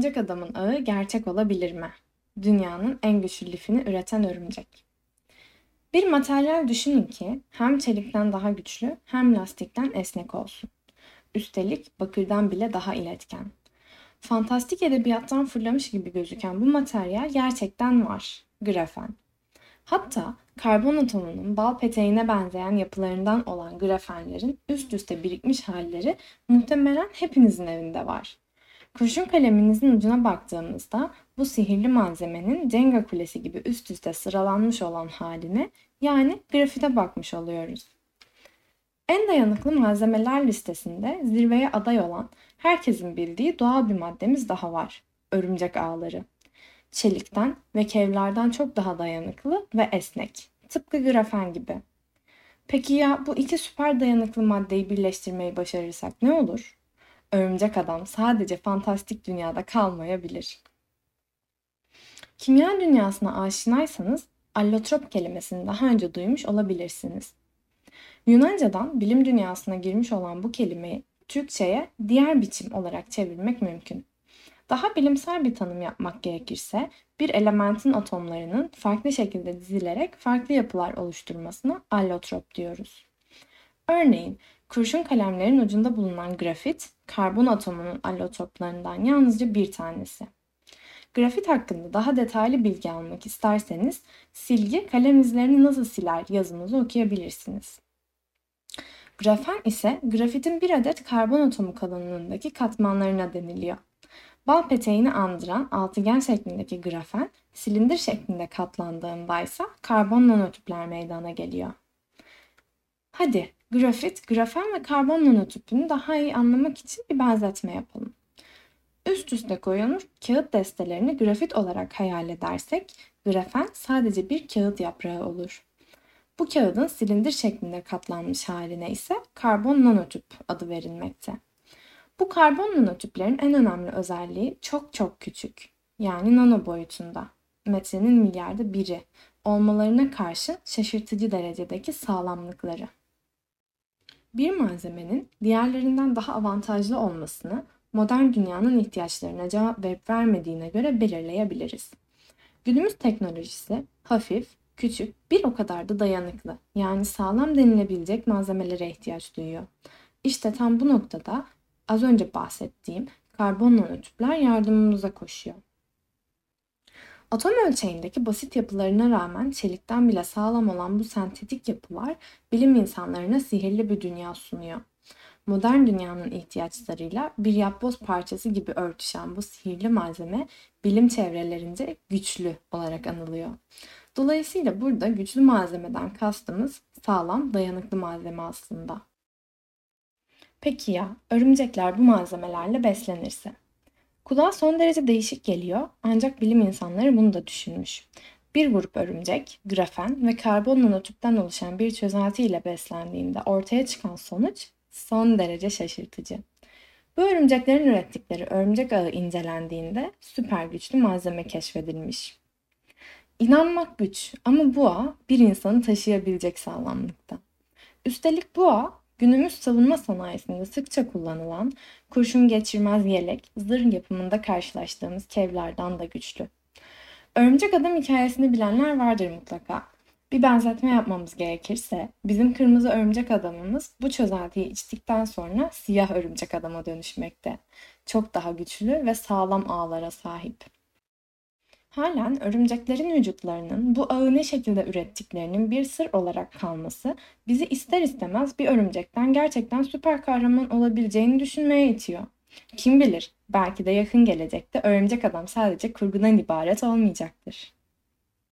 Örümcek adamın ağı gerçek olabilir mi? Dünyanın en güçlü lifini üreten örümcek. Bir materyal düşünün ki hem çelikten daha güçlü hem lastikten esnek olsun. Üstelik bakırdan bile daha iletken. Fantastik edebiyattan fırlamış gibi gözüken bu materyal gerçekten var. Grafen. Hatta karbon atomunun bal peteğine benzeyen yapılarından olan grafenlerin üst üste birikmiş halleri muhtemelen hepinizin evinde var. Kurşun kaleminizin ucuna baktığımızda bu sihirli malzemenin Jenga kulesi gibi üst üste sıralanmış olan haline yani grafite bakmış oluyoruz. En dayanıklı malzemeler listesinde zirveye aday olan herkesin bildiği doğal bir maddemiz daha var. Örümcek ağları. Çelikten ve kevlardan çok daha dayanıklı ve esnek. Tıpkı grafen gibi. Peki ya bu iki süper dayanıklı maddeyi birleştirmeyi başarırsak ne olur? Örümcek Adam sadece fantastik dünyada kalmayabilir. Kimya dünyasına aşinaysanız allotrop kelimesini daha önce duymuş olabilirsiniz. Yunancadan bilim dünyasına girmiş olan bu kelimeyi Türkçe'ye diğer biçim olarak çevirmek mümkün. Daha bilimsel bir tanım yapmak gerekirse bir elementin atomlarının farklı şekilde dizilerek farklı yapılar oluşturmasına allotrop diyoruz. Örneğin kurşun kalemlerin ucunda bulunan grafit, karbon atomunun allotroplarından yalnızca bir tanesi. Grafit hakkında daha detaylı bilgi almak isterseniz silgi kalem izlerini nasıl siler yazımızı okuyabilirsiniz. Grafen ise grafitin bir adet karbon atomu kalınlığındaki katmanlarına deniliyor. Bal peteğini andıran altıgen şeklindeki grafen silindir şeklinde katlandığında ise karbon nanotüpler meydana geliyor. Hadi grafit, grafen ve karbon nanotüpünü daha iyi anlamak için bir benzetme yapalım. Üst üste koyulmuş kağıt destelerini grafit olarak hayal edersek, grafen sadece bir kağıt yaprağı olur. Bu kağıdın silindir şeklinde katlanmış haline ise karbon nanotüp adı verilmekte. Bu karbon nanotüplerin en önemli özelliği çok çok küçük, yani nano boyutunda, metrenin milyarda biri olmalarına karşı şaşırtıcı derecedeki sağlamlıkları. Bir malzemenin diğerlerinden daha avantajlı olmasını modern dünyanın ihtiyaçlarına cevap verip vermediğine göre belirleyebiliriz. Günümüz teknolojisi hafif, küçük, bir o kadar da dayanıklı yani sağlam denilebilecek malzemelere ihtiyaç duyuyor. İşte tam bu noktada az önce bahsettiğim karbon nanotüpler yardımımıza koşuyor. Atom ölçeğindeki basit yapılarına rağmen çelikten bile sağlam olan bu sentetik yapılar bilim insanlarına sihirli bir dünya sunuyor. Modern dünyanın ihtiyaçlarıyla bir yapboz parçası gibi örtüşen bu sihirli malzeme bilim çevrelerince güçlü olarak anılıyor. Dolayısıyla burada güçlü malzemeden kastımız sağlam, dayanıklı malzeme aslında. Peki ya örümcekler bu malzemelerle beslenirse? Kulağa son derece değişik geliyor ancak bilim insanları bunu da düşünmüş. Bir grup örümcek, grafen ve karbon nanotüpten oluşan bir çözelti ile beslendiğinde ortaya çıkan sonuç son derece şaşırtıcı. Bu örümceklerin ürettikleri örümcek ağı incelendiğinde süper güçlü malzeme keşfedilmiş. İnanmak güç ama bu ağ bir insanı taşıyabilecek sağlamlıkta. Üstelik bu ağ günümüz savunma sanayisinde sıkça kullanılan kurşun geçirmez yelek, zırh yapımında karşılaştığımız kevlardan da güçlü. Örümcek adam hikayesini bilenler vardır mutlaka. Bir benzetme yapmamız gerekirse bizim kırmızı örümcek adamımız bu çözeltiyi içtikten sonra siyah örümcek adama dönüşmekte. Çok daha güçlü ve sağlam ağlara sahip. Halen örümceklerin vücutlarının bu ağı ne şekilde ürettiklerinin bir sır olarak kalması bizi ister istemez bir örümcekten gerçekten süper kahraman olabileceğini düşünmeye itiyor. Kim bilir belki de yakın gelecekte örümcek adam sadece kurgudan ibaret olmayacaktır.